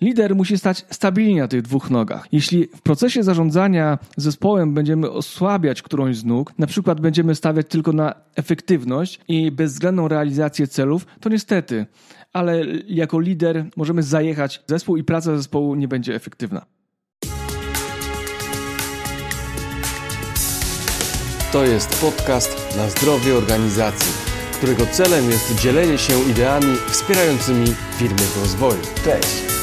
Lider musi stać stabilnie na tych dwóch nogach. Jeśli w procesie zarządzania zespołem będziemy osłabiać którąś z nóg, na przykład będziemy stawiać tylko na efektywność i bezwzględną realizację celów, to niestety, ale jako lider możemy zajechać zespół i praca zespołu nie będzie efektywna. To jest podcast na zdrowie organizacji, którego celem jest dzielenie się ideami wspierającymi firmy w rozwoju. Cześć!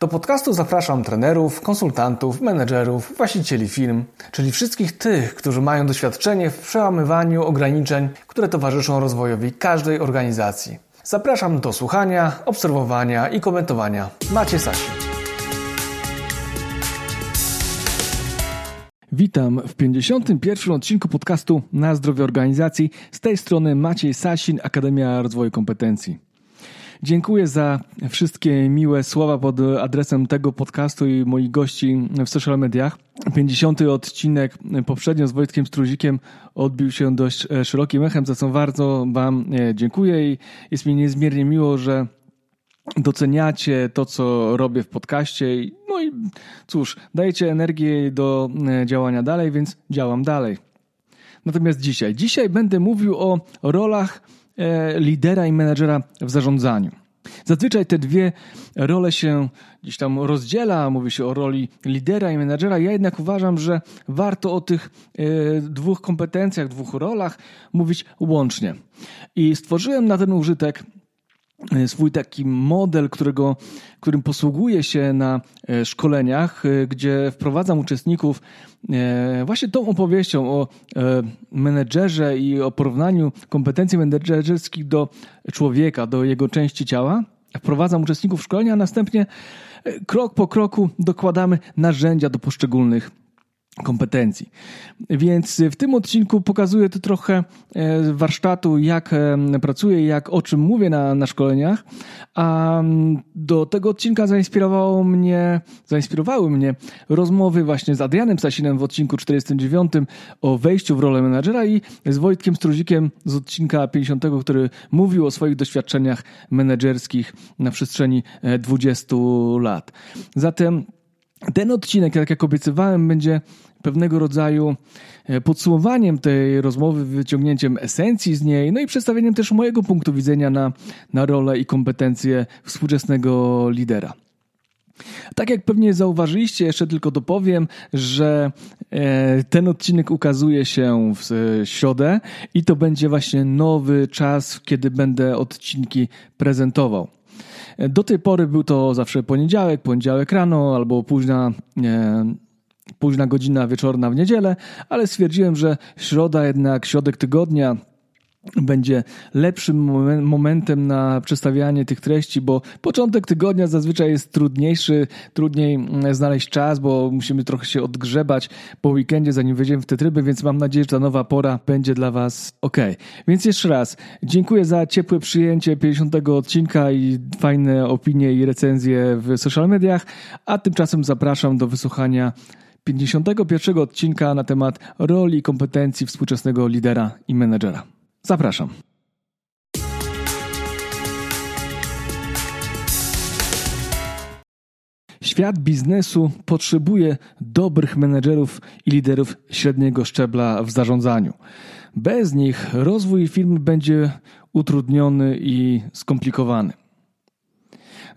Do podcastu zapraszam trenerów, konsultantów, menedżerów, właścicieli firm, czyli wszystkich tych, którzy mają doświadczenie w przełamywaniu ograniczeń, które towarzyszą rozwojowi każdej organizacji. Zapraszam do słuchania, obserwowania i komentowania. Macie Sasi. Witam w 51. odcinku podcastu Na zdrowie organizacji. Z tej strony Maciej Sasin, Akademia Rozwoju Kompetencji. Dziękuję za wszystkie miłe słowa pod adresem tego podcastu i moich gości w social mediach. 50. odcinek poprzednio z Wojtkiem Struzikiem odbił się dość e, szerokim echem, za co bardzo Wam e, dziękuję i jest mi niezmiernie miło, że doceniacie to, co robię w podcaście. No i cóż, dajecie energię do e, działania dalej, więc działam dalej. Natomiast dzisiaj, dzisiaj będę mówił o rolach lidera i menedżera w zarządzaniu. Zazwyczaj te dwie role się gdzieś tam rozdziela, mówi się o roli lidera i menedżera. Ja jednak uważam, że warto o tych e, dwóch kompetencjach, dwóch rolach mówić łącznie. I stworzyłem na ten użytek E, swój taki model, którego, którym posługuję się na e, szkoleniach, e, gdzie wprowadzam uczestników właśnie tą opowieścią o menedżerze i o porównaniu kompetencji menedżerskich do człowieka, do jego części ciała. Wprowadzam uczestników szkolenia, a następnie krok po kroku dokładamy narzędzia do poszczególnych kompetencji. Więc w tym odcinku pokazuję to trochę e, warsztatu, jak e, pracuję, jak o czym mówię na, na szkoleniach, a do tego odcinka zainspirowało mnie, zainspirowały mnie rozmowy właśnie z Adrianem Sasinem w odcinku 49 o wejściu w rolę menadżera i z Wojtkiem Struzikiem z odcinka 50, który mówił o swoich doświadczeniach menedżerskich na przestrzeni 20 e, lat. Zatem ten odcinek, tak jak obiecywałem, będzie pewnego rodzaju e, podsumowaniem tej rozmowy, wyciągnięciem esencji z niej, no i przedstawieniem też mojego punktu widzenia na, na rolę i kompetencje współczesnego lidera. Tak jak pewnie zauważyliście, jeszcze tylko dopowiem, że e, ten odcinek ukazuje się w środę i to będzie właśnie nowy czas, kiedy będę odcinki prezentował. Do tej pory był to zawsze poniedziałek, poniedziałek rano albo późna e, późna godzina wieczorna w niedzielę, ale stwierdziłem, że środa jednak, środek tygodnia będzie lepszym momentem na przedstawianie tych treści, bo początek tygodnia zazwyczaj jest trudniejszy, trudniej mm, znaleźć czas, bo musimy trochę się odgrzebać po weekendzie, zanim wejdziemy w te tryby, więc mam nadzieję, że ta nowa pora będzie dla Was ok. Więc jeszcze raz, dziękuję za ciepłe przyjęcie 50 odcinka i fajne opinie i recenzje w social mediach, a tymczasem zapraszam do wysłuchania 51 odcinka na temat roli i kompetencji współczesnego lidera i menedżera. Zapraszam. Świat biznesu potrzebuje dobrych menedżerów i liderów średniego szczebla w zarządzaniu. Bez nich rozwój firmy będzie utrudniony i skomplikowany.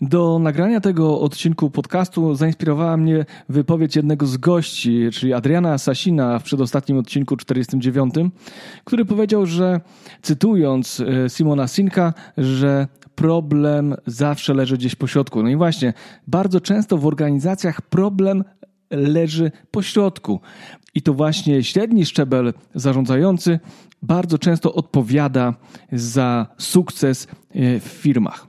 Do nagrania tego odcinku podcastu zainspirowała mnie wypowiedź jednego z gości, czyli Adriana Sasina w przedostatnim odcinku 49, który powiedział, że cytując e, Simona Sinka, że problem zawsze leży gdzieś po środku. No i właśnie, bardzo często w organizacjach problem leży po środku. I to właśnie średni szczebel zarządzający bardzo często odpowiada za sukces e, w firmach.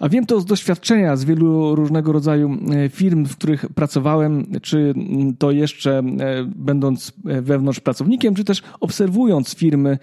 A wiem to z doświadczenia z wielu różnego rodzaju e, firm, w których pracowałem, czy to jeszcze będąc wewnątrz pracownikiem, czy też obserwując firmy,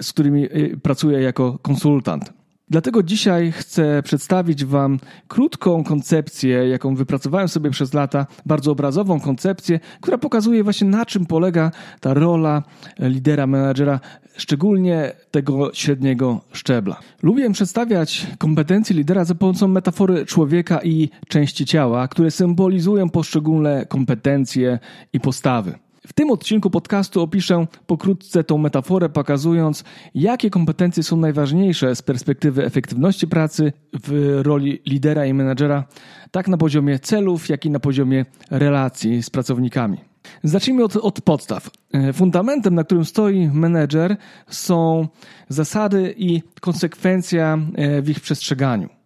z którymi pracuję jako konsultant. Dlatego dzisiaj chcę przedstawić Wam krótką koncepcję, jaką wypracowałem sobie przez lata, bardzo obrazową koncepcję, która pokazuje właśnie na czym polega ta rola lidera, menadżera, szczególnie tego średniego szczebla. Lubię przedstawiać kompetencje lidera za pomocą metafory człowieka i części ciała, które symbolizują poszczególne kompetencje i postawy. W tym odcinku podcastu opiszę pokrótce tą metaforę, pokazując, jakie kompetencje są najważniejsze z perspektywy efektywności pracy w roli lidera i menedżera, tak na poziomie celów, jak i na poziomie relacji z pracownikami. Zacznijmy od, od podstaw. Fundamentem, na którym stoi menedżer, są zasady i konsekwencja w ich przestrzeganiu.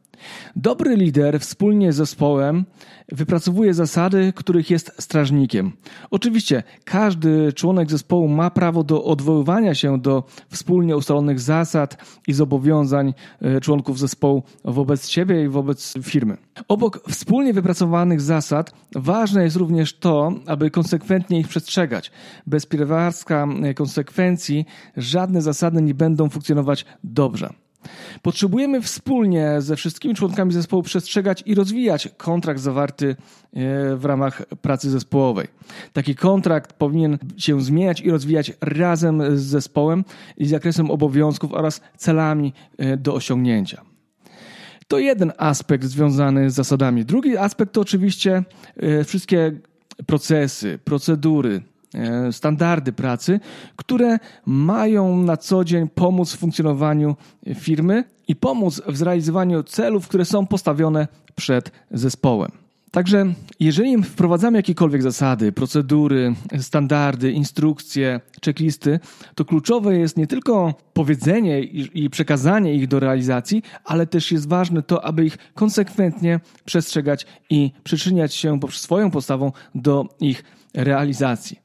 Dobry lider wspólnie z zespołem wypracowuje zasady, których jest strażnikiem. Oczywiście każdy członek zespołu ma prawo do odwoływania się do wspólnie ustalonych zasad i zobowiązań e, członków zespołu wobec siebie i wobec firmy. Obok wspólnie wypracowanych zasad ważne jest również to, aby konsekwentnie ich przestrzegać. Bez pierwarstwa e, konsekwencji żadne zasady nie będą funkcjonować dobrze. Potrzebujemy wspólnie ze wszystkimi członkami zespołu przestrzegać i rozwijać kontrakt zawarty e, w ramach pracy zespołowej. Taki kontrakt powinien się zmieniać i rozwijać razem z zespołem i zakresem obowiązków oraz celami e, do osiągnięcia. To jeden aspekt związany z zasadami. Drugi aspekt to oczywiście e, wszystkie procesy, procedury, standardy pracy, które mają na co dzień pomóc w funkcjonowaniu firmy i pomóc w zrealizowaniu celów, które są postawione przed zespołem. Także jeżeli wprowadzamy jakiekolwiek zasady, procedury, standardy, instrukcje, checklisty, to kluczowe jest nie tylko powiedzenie i przekazanie ich do realizacji, ale też jest ważne to, aby ich konsekwentnie przestrzegać i przyczyniać się poprzez swoją postawą do ich realizacji.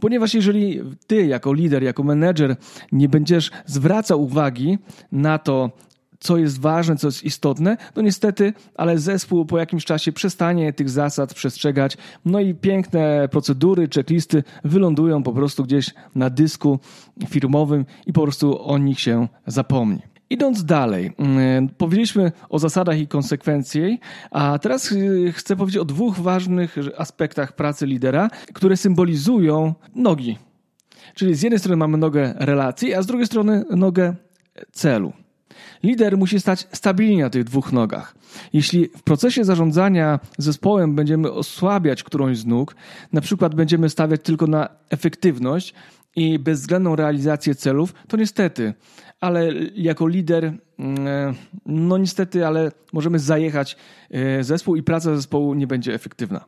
Ponieważ jeżeli ty, jako lider, jako menedżer, nie będziesz zwracał uwagi na to, co jest ważne, co jest istotne, no niestety, ale zespół po jakimś czasie przestanie tych zasad przestrzegać, no i piękne procedury, checklisty wylądują po prostu gdzieś na dysku firmowym i po prostu o nich się zapomni. Idąc dalej, mm, powiedzieliśmy o zasadach i konsekwencji, a teraz y, chcę powiedzieć o dwóch ważnych aspektach pracy lidera, które symbolizują nogi. Czyli z jednej strony mamy nogę relacji, a z drugiej strony nogę celu. Lider musi stać stabilnie na tych dwóch nogach. Jeśli w procesie zarządzania zespołem będziemy osłabiać którąś z nóg, na przykład będziemy stawiać tylko na efektywność i bezwzględną realizację celów, to niestety ale jako lider, mm, e, no niestety, ale możemy zajechać e, zespół i praca zespołu nie będzie efektywna.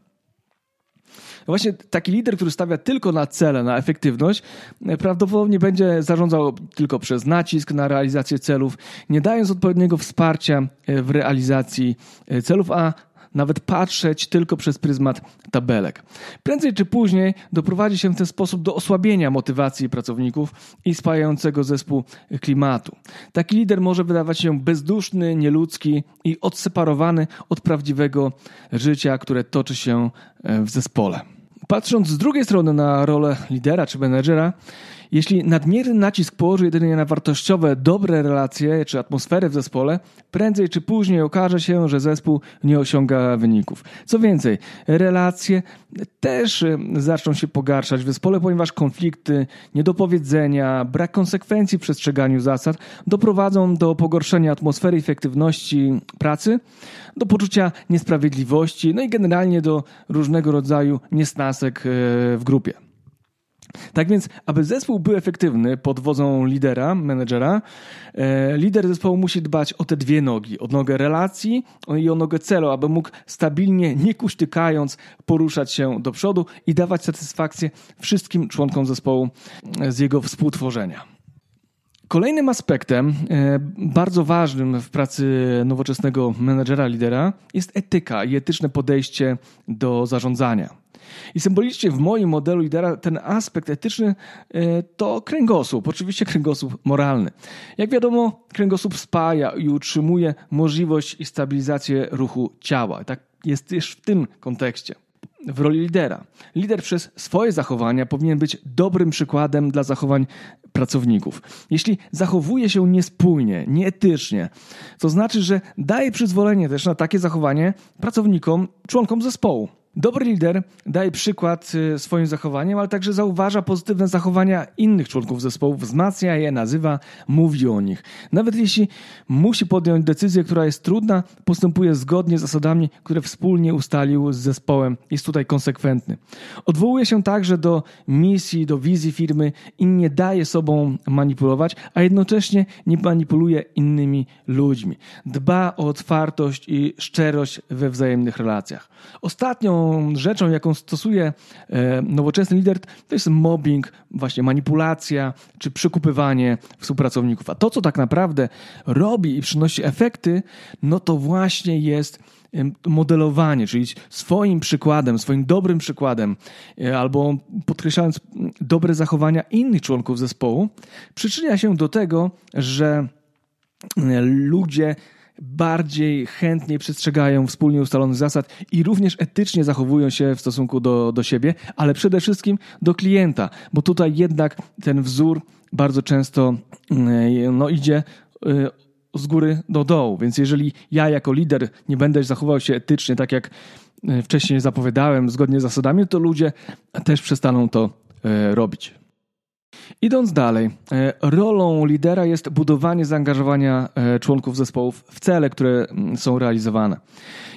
Właśnie taki lider, który stawia tylko na cele, na efektywność, e, prawdopodobnie będzie zarządzał tylko przez nacisk na realizację celów, nie dając odpowiedniego wsparcia w realizacji celów, a nawet patrzeć tylko przez pryzmat tabelek. Prędzej czy później doprowadzi się w ten sposób do osłabienia motywacji pracowników i spajającego zespół klimatu. Taki lider może wydawać się bezduszny, nieludzki i odseparowany od prawdziwego życia, które toczy się e, w zespole. Patrząc z drugiej strony na rolę lidera czy menedżera, jeśli nadmierny nacisk położy jedynie na wartościowe, dobre relacje czy atmosferę w zespole, prędzej czy później okaże się, że zespół nie osiąga wyników. Co więcej, relacje też y, zaczną się pogarszać w zespole, ponieważ konflikty, niedopowiedzenia, brak konsekwencji w przestrzeganiu zasad doprowadzą do pogorszenia atmosfery efektywności pracy, do poczucia niesprawiedliwości, no i generalnie do różnego rodzaju niesnasek y, w grupie. Tak więc, aby zespół był efektywny pod wodzą lidera, menedżera, e, lider zespołu musi dbać o te dwie nogi, o nogę relacji i o nogę celu, aby mógł stabilnie, nie kuśtykając, poruszać się do przodu i dawać satysfakcję wszystkim członkom zespołu e, z jego współtworzenia. Kolejnym aspektem, e, bardzo ważnym w pracy nowoczesnego menedżera, lidera, jest etyka i etyczne podejście do zarządzania. I symbolicznie w moim modelu lidera ten aspekt etyczny e, to kręgosłup, oczywiście kręgosłup moralny. Jak wiadomo, kręgosłup spaja i utrzymuje możliwość i stabilizację ruchu ciała. Tak jest też w tym kontekście w roli lidera. Lider przez swoje zachowania powinien być dobrym przykładem dla zachowań pracowników. Jeśli zachowuje się niespójnie, nieetycznie, to znaczy, że daje przyzwolenie też na takie zachowanie pracownikom, członkom zespołu. Dobry lider daje przykład y, swoim zachowaniem, ale także zauważa pozytywne zachowania innych członków zespołu, wzmacnia je, nazywa, mówi o nich. Nawet jeśli musi podjąć decyzję, która jest trudna, postępuje zgodnie z zasadami, które wspólnie ustalił z zespołem. Jest tutaj konsekwentny. Odwołuje się także do misji, do wizji firmy i nie daje sobą manipulować, a jednocześnie nie manipuluje innymi ludźmi. Dba o otwartość i szczerość we wzajemnych relacjach. Ostatnią rzeczą, jaką stosuje e, nowoczesny lider, to jest mobbing, właśnie manipulacja czy przekupywanie współpracowników. A to, co tak naprawdę robi i przynosi efekty, no to właśnie jest modelowanie, czyli swoim przykładem, swoim dobrym przykładem, e, albo podkreślając dobre zachowania innych członków zespołu, przyczynia się do tego, że e, ludzie bardziej chętnie przestrzegają wspólnie ustalonych zasad i również etycznie zachowują się w stosunku do, do siebie, ale przede wszystkim do klienta, bo tutaj jednak ten wzór bardzo często mm, no, idzie y, z góry do dołu. Więc jeżeli ja jako lider nie będę zachował się etycznie, tak jak y, wcześniej zapowiadałem, zgodnie z zasadami, to ludzie też przestaną to y, robić. Idąc dalej, e, rolą lidera jest budowanie zaangażowania e, członków zespołów w cele, które mm, są realizowane.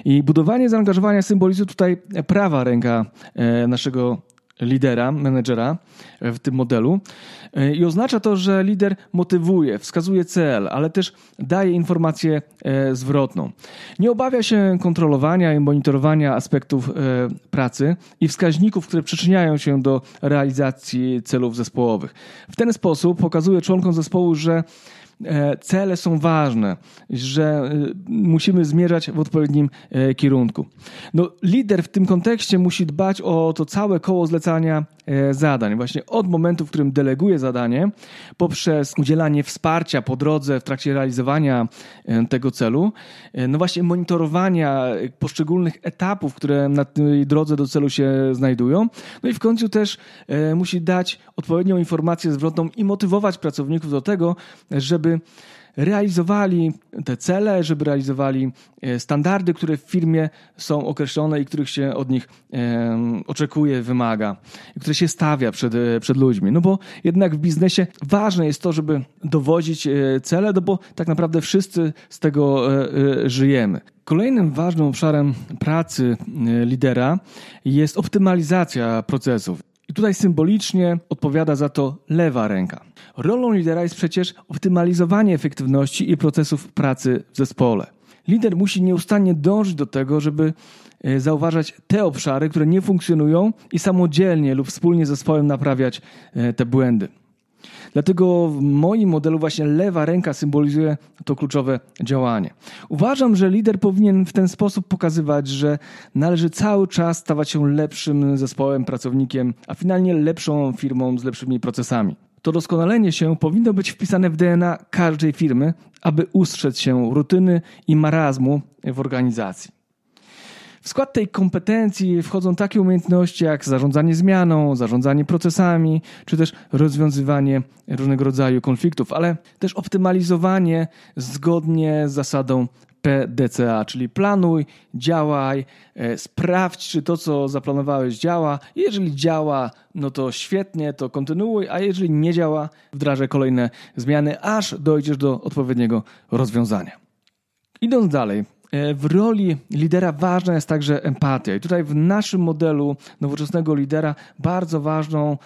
I budowanie zaangażowania symbolizuje tutaj prawa ręka e, naszego lidera, menedżera w tym modelu. I oznacza to, że lider motywuje, wskazuje cel, ale też daje informację e, zwrotną. Nie obawia się kontrolowania i monitorowania aspektów e, pracy i wskaźników, które przyczyniają się do realizacji celów zespołowych. W ten sposób pokazuje członkom zespołu, że E, cele są ważne, że e, musimy zmierzać w odpowiednim e, kierunku. No, lider w tym kontekście musi dbać o to całe koło zlecania zadań. Właśnie od momentu, w którym deleguje zadanie, poprzez udzielanie wsparcia po drodze w trakcie realizowania tego celu, no właśnie monitorowania poszczególnych etapów, które na tej drodze do celu się znajdują. No i w końcu też musi dać odpowiednią informację zwrotną i motywować pracowników do tego, żeby realizowali te cele, żeby realizowali e, standardy, które w firmie są określone i których się od nich oczekuje, wymaga, które się stawia przed, e, przed ludźmi. No bo jednak w biznesie ważne jest to, żeby dowodzić e, cele, no bo tak naprawdę wszyscy z tego żyjemy. Kolejnym ważnym obszarem pracy lidera jest optymalizacja procesów. I tutaj symbolicznie odpowiada za to lewa ręka. Rolą lidera jest przecież optymalizowanie efektywności i procesów pracy w zespole. Lider musi nieustannie dążyć do tego, żeby e, zauważać te obszary, które nie funkcjonują i samodzielnie lub wspólnie z zespołem naprawiać e, te błędy. Dlatego w moim modelu właśnie lewa ręka symbolizuje to kluczowe działanie. Uważam, że lider powinien w ten sposób pokazywać, że należy cały czas stawać się lepszym zespołem, pracownikiem, a finalnie lepszą firmą z lepszymi procesami. To doskonalenie się powinno być wpisane w DNA każdej firmy, aby ustrzec się rutyny i marazmu w organizacji. W skład tej kompetencji wchodzą takie umiejętności jak zarządzanie zmianą, zarządzanie procesami, czy też rozwiązywanie różnego rodzaju konfliktów, ale też optymalizowanie zgodnie z zasadą PDCA, czyli planuj, działaj, e, sprawdź, czy to, co zaplanowałeś, działa. Jeżeli działa, no to świetnie, to kontynuuj, a jeżeli nie działa, wdrażaj kolejne zmiany, aż dojdziesz do odpowiedniego rozwiązania. Idąc dalej, w roli lidera ważna jest także empatia. I tutaj w naszym modelu nowoczesnego lidera bardzo ważną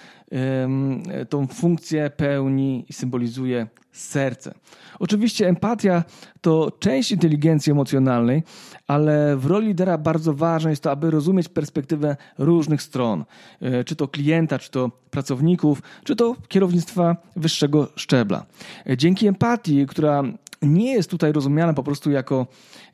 tą funkcję pełni i symbolizuje serce. Oczywiście empatia to część inteligencji emocjonalnej, ale w roli lidera bardzo ważne jest to, aby rozumieć perspektywę różnych stron, e, czy to klienta, czy to pracowników, czy to kierownictwa wyższego szczebla. E, dzięki empatii, która nie jest tutaj rozumiane po prostu jako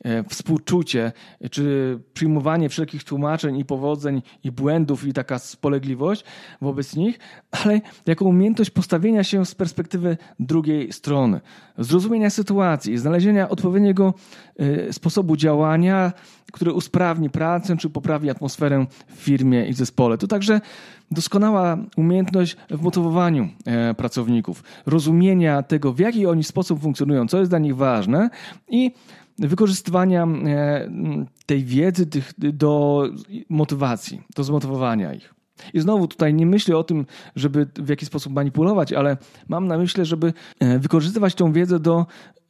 e, współczucie, czy przyjmowanie wszelkich tłumaczeń i powodzeń i błędów i taka spolegliwość wobec nich, ale jako umiejętność postawienia się z perspektywy drugiej strony, zrozumienia sytuacji, znalezienia odpowiedniego e, sposobu działania, który usprawni pracę czy poprawi atmosferę w firmie i zespole. To także doskonała umiejętność w motywowaniu e, pracowników, rozumienia tego, w jaki oni sposób funkcjonują, co jest dla nich ważne i wykorzystywania e, tej wiedzy tych, do motywacji, do zmotywowania ich. I znowu tutaj nie myślę o tym, żeby w jakiś sposób manipulować, ale mam na myśli, żeby e, wykorzystywać tą wiedzę do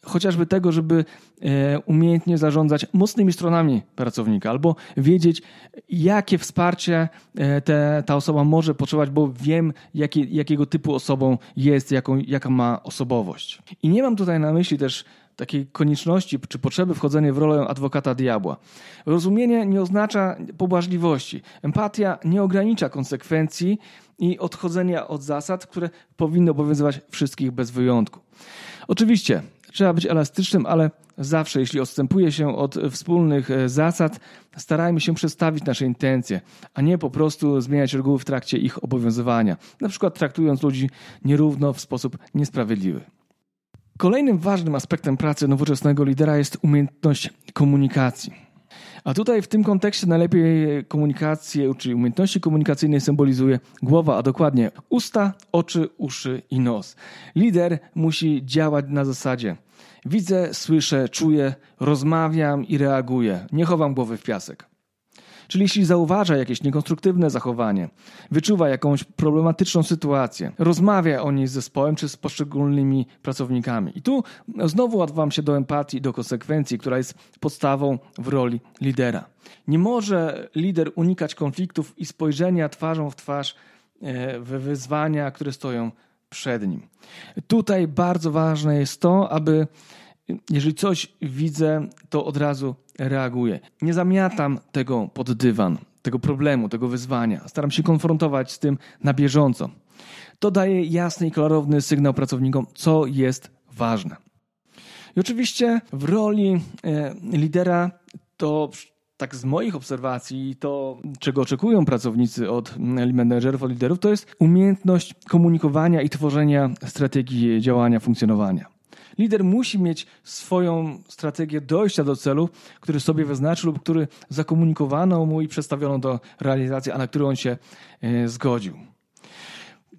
chociażby tego, żeby e, umiejętnie zarządzać mocnymi stronami pracownika albo wiedzieć, jakie wsparcie e, te, ta osoba może potrzebować, bo wiem, jakie, jakiego typu osobą jest, jaką, jaka ma osobowość. I nie mam tutaj na myśli też takiej konieczności czy potrzeby wchodzenia w rolę adwokata diabła. Rozumienie nie oznacza pobłażliwości. Empatia nie ogranicza konsekwencji i odchodzenia od zasad, które powinny obowiązywać wszystkich bez wyjątku. Oczywiście trzeba być elastycznym, ale zawsze, jeśli odstępuje się od wspólnych e, zasad, starajmy się przedstawić nasze intencje, a nie po prostu zmieniać reguły w trakcie ich obowiązywania, na przykład traktując ludzi nierówno w sposób niesprawiedliwy. Kolejnym ważnym aspektem pracy nowoczesnego lidera jest umiejętność komunikacji. A tutaj w tym kontekście najlepiej komunikację, czyli umiejętności komunikacyjne symbolizuje głowa, a dokładnie usta, oczy, uszy i nos. Lider musi działać na zasadzie widzę, słyszę, czuję, rozmawiam i reaguję. Nie chowam głowy w piasek. Czyli jeśli zauważa jakieś niekonstruktywne zachowanie, wyczuwa jakąś problematyczną sytuację, rozmawia o niej z zespołem czy z poszczególnymi pracownikami. I tu znowu odwołam się do empatii, do konsekwencji, która jest podstawą w roli lidera. Nie może lider unikać konfliktów i spojrzenia twarzą w twarz e, w wyzwania, które stoją przed nim. Tutaj bardzo ważne jest to, aby jeżeli coś widzę, to od razu reaguję. Nie zamiatam tego pod dywan, tego problemu, tego wyzwania. Staram się konfrontować z tym na bieżąco. To daje jasny i klarowny sygnał pracownikom, co jest ważne. I oczywiście w roli e, lidera to tak z moich obserwacji, to czego oczekują pracownicy od menedżerów, od liderów, to jest umiejętność komunikowania i tworzenia strategii działania, funkcjonowania. Lider musi mieć swoją strategię dojścia do celu, który sobie wyznaczył lub który zakomunikowano mu i przedstawiono do realizacji, a na który on się e, zgodził.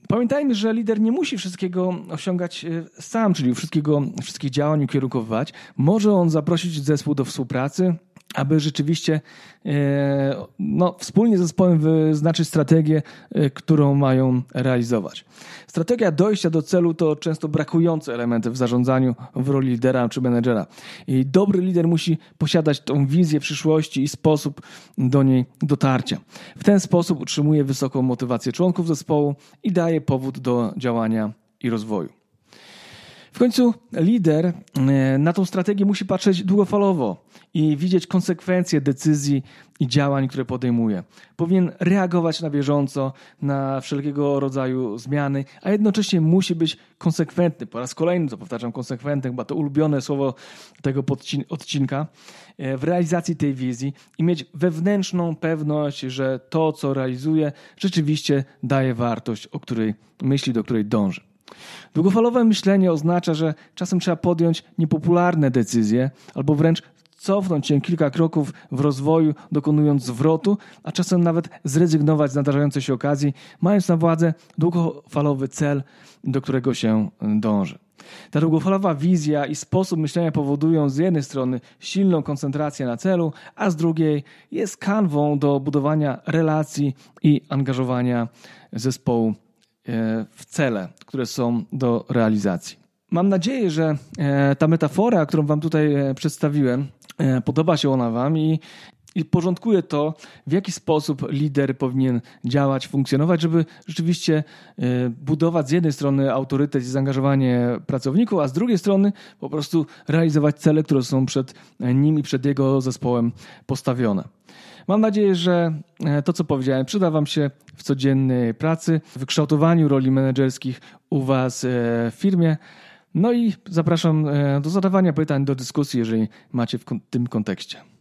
Pamiętajmy, że lider nie musi wszystkiego osiągać e, sam, czyli wszystkiego, wszystkich działań ukierunkowywać. Może on zaprosić zespół do współpracy, aby rzeczywiście e, no, wspólnie z zespołem wyznaczyć strategię, e, którą mają realizować. Strategia dojścia do celu to często brakujące elementy w zarządzaniu w roli lidera czy menedżera. I dobry lider musi posiadać tą wizję przyszłości i sposób do niej dotarcia. W ten sposób utrzymuje wysoką motywację członków zespołu i daje powód do działania i rozwoju. W końcu lider e, na tą strategię musi patrzeć długofalowo i widzieć konsekwencje decyzji i działań, które podejmuje. Powinien reagować na bieżąco na wszelkiego rodzaju zmiany, a jednocześnie musi być konsekwentny. Po raz kolejny to powtarzam, konsekwentny, chyba to ulubione słowo tego odcinka, e, w realizacji tej wizji i mieć wewnętrzną pewność, że to, co realizuje, rzeczywiście daje wartość, o której myśli, do której dąży. Długofalowe myślenie oznacza, że czasem trzeba podjąć niepopularne decyzje albo wręcz cofnąć się kilka kroków w rozwoju, dokonując zwrotu, a czasem nawet zrezygnować z nadarzającej się okazji, mając na władze długofalowy cel, do którego się dąży. Ta długofalowa wizja i sposób myślenia powodują z jednej strony silną koncentrację na celu, a z drugiej jest kanwą do budowania relacji i angażowania zespołu w cele, które są do realizacji. Mam nadzieję, że e, ta metafora, którą Wam tutaj e, przedstawiłem, podoba się ona Wam i, i porządkuje to, w jaki sposób lider powinien działać, funkcjonować, żeby rzeczywiście budować z jednej strony autorytet i zaangażowanie pracowników, a z drugiej strony po prostu realizować cele, które są przed nim i przed jego zespołem postawione. Mam nadzieję, że e, to, co powiedziałem, przyda Wam się w codziennej pracy, w kształtowaniu roli menedżerskich u Was e, w firmie. No i zapraszam e, do zadawania pytań, do dyskusji, jeżeli macie w tym kontekście.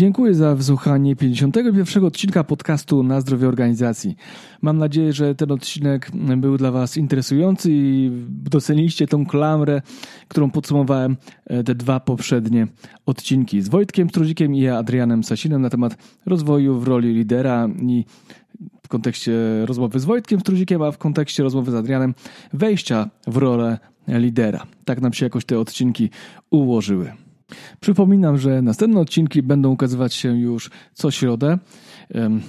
Dziękuję za wysłuchanie 51. odcinka podcastu Na zdrowie organizacji. Mam nadzieję, że ten odcinek był dla Was interesujący i doceniliście tą klamrę, którą podsumowałem e, te dwa poprzednie odcinki z Wojtkiem Strudzikiem i Adrianem Sasinem na temat rozwoju w roli lidera i w kontekście rozmowy z Wojtkiem Strudzikiem, a w kontekście rozmowy z Adrianem wejścia w rolę lidera. Tak nam się jakoś te odcinki ułożyły. Przypominam, że następne odcinki będą ukazywać się już co środę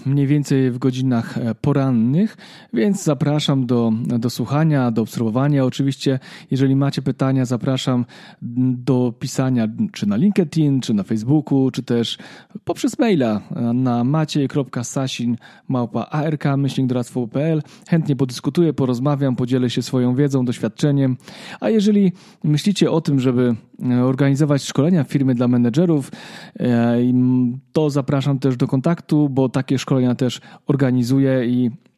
mniej więcej w godzinach e, porannych, więc zapraszam do, do słuchania, do obserwowania. Oczywiście, jeżeli macie pytania, zapraszam do pisania czy na LinkedIn, czy na Facebooku, czy też poprzez maila na maciej.sasin.ark.pl. Chętnie podyskutuję, porozmawiam, podzielę się swoją wiedzą, doświadczeniem. A jeżeli myślicie o tym, żeby organizować szkolenia firmy dla menedżerów, e, to zapraszam też do kontaktu, bo takie szkolenia też organizuję i e,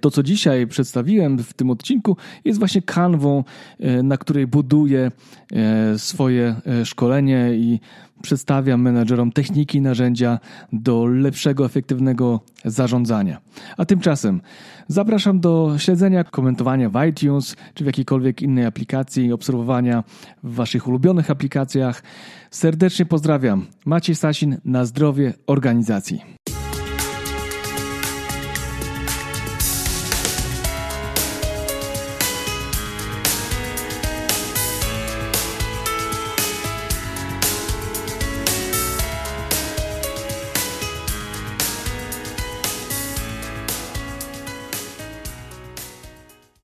to, co dzisiaj przedstawiłem w tym odcinku, jest właśnie kanwą, e, na której buduję e, swoje szkolenie i przedstawiam menedżerom techniki, narzędzia do lepszego, efektywnego zarządzania. A tymczasem zapraszam do śledzenia, komentowania w iTunes czy w jakiejkolwiek innej aplikacji, obserwowania w Waszych ulubionych aplikacjach. Serdecznie pozdrawiam. Maciej Sasin na zdrowie organizacji.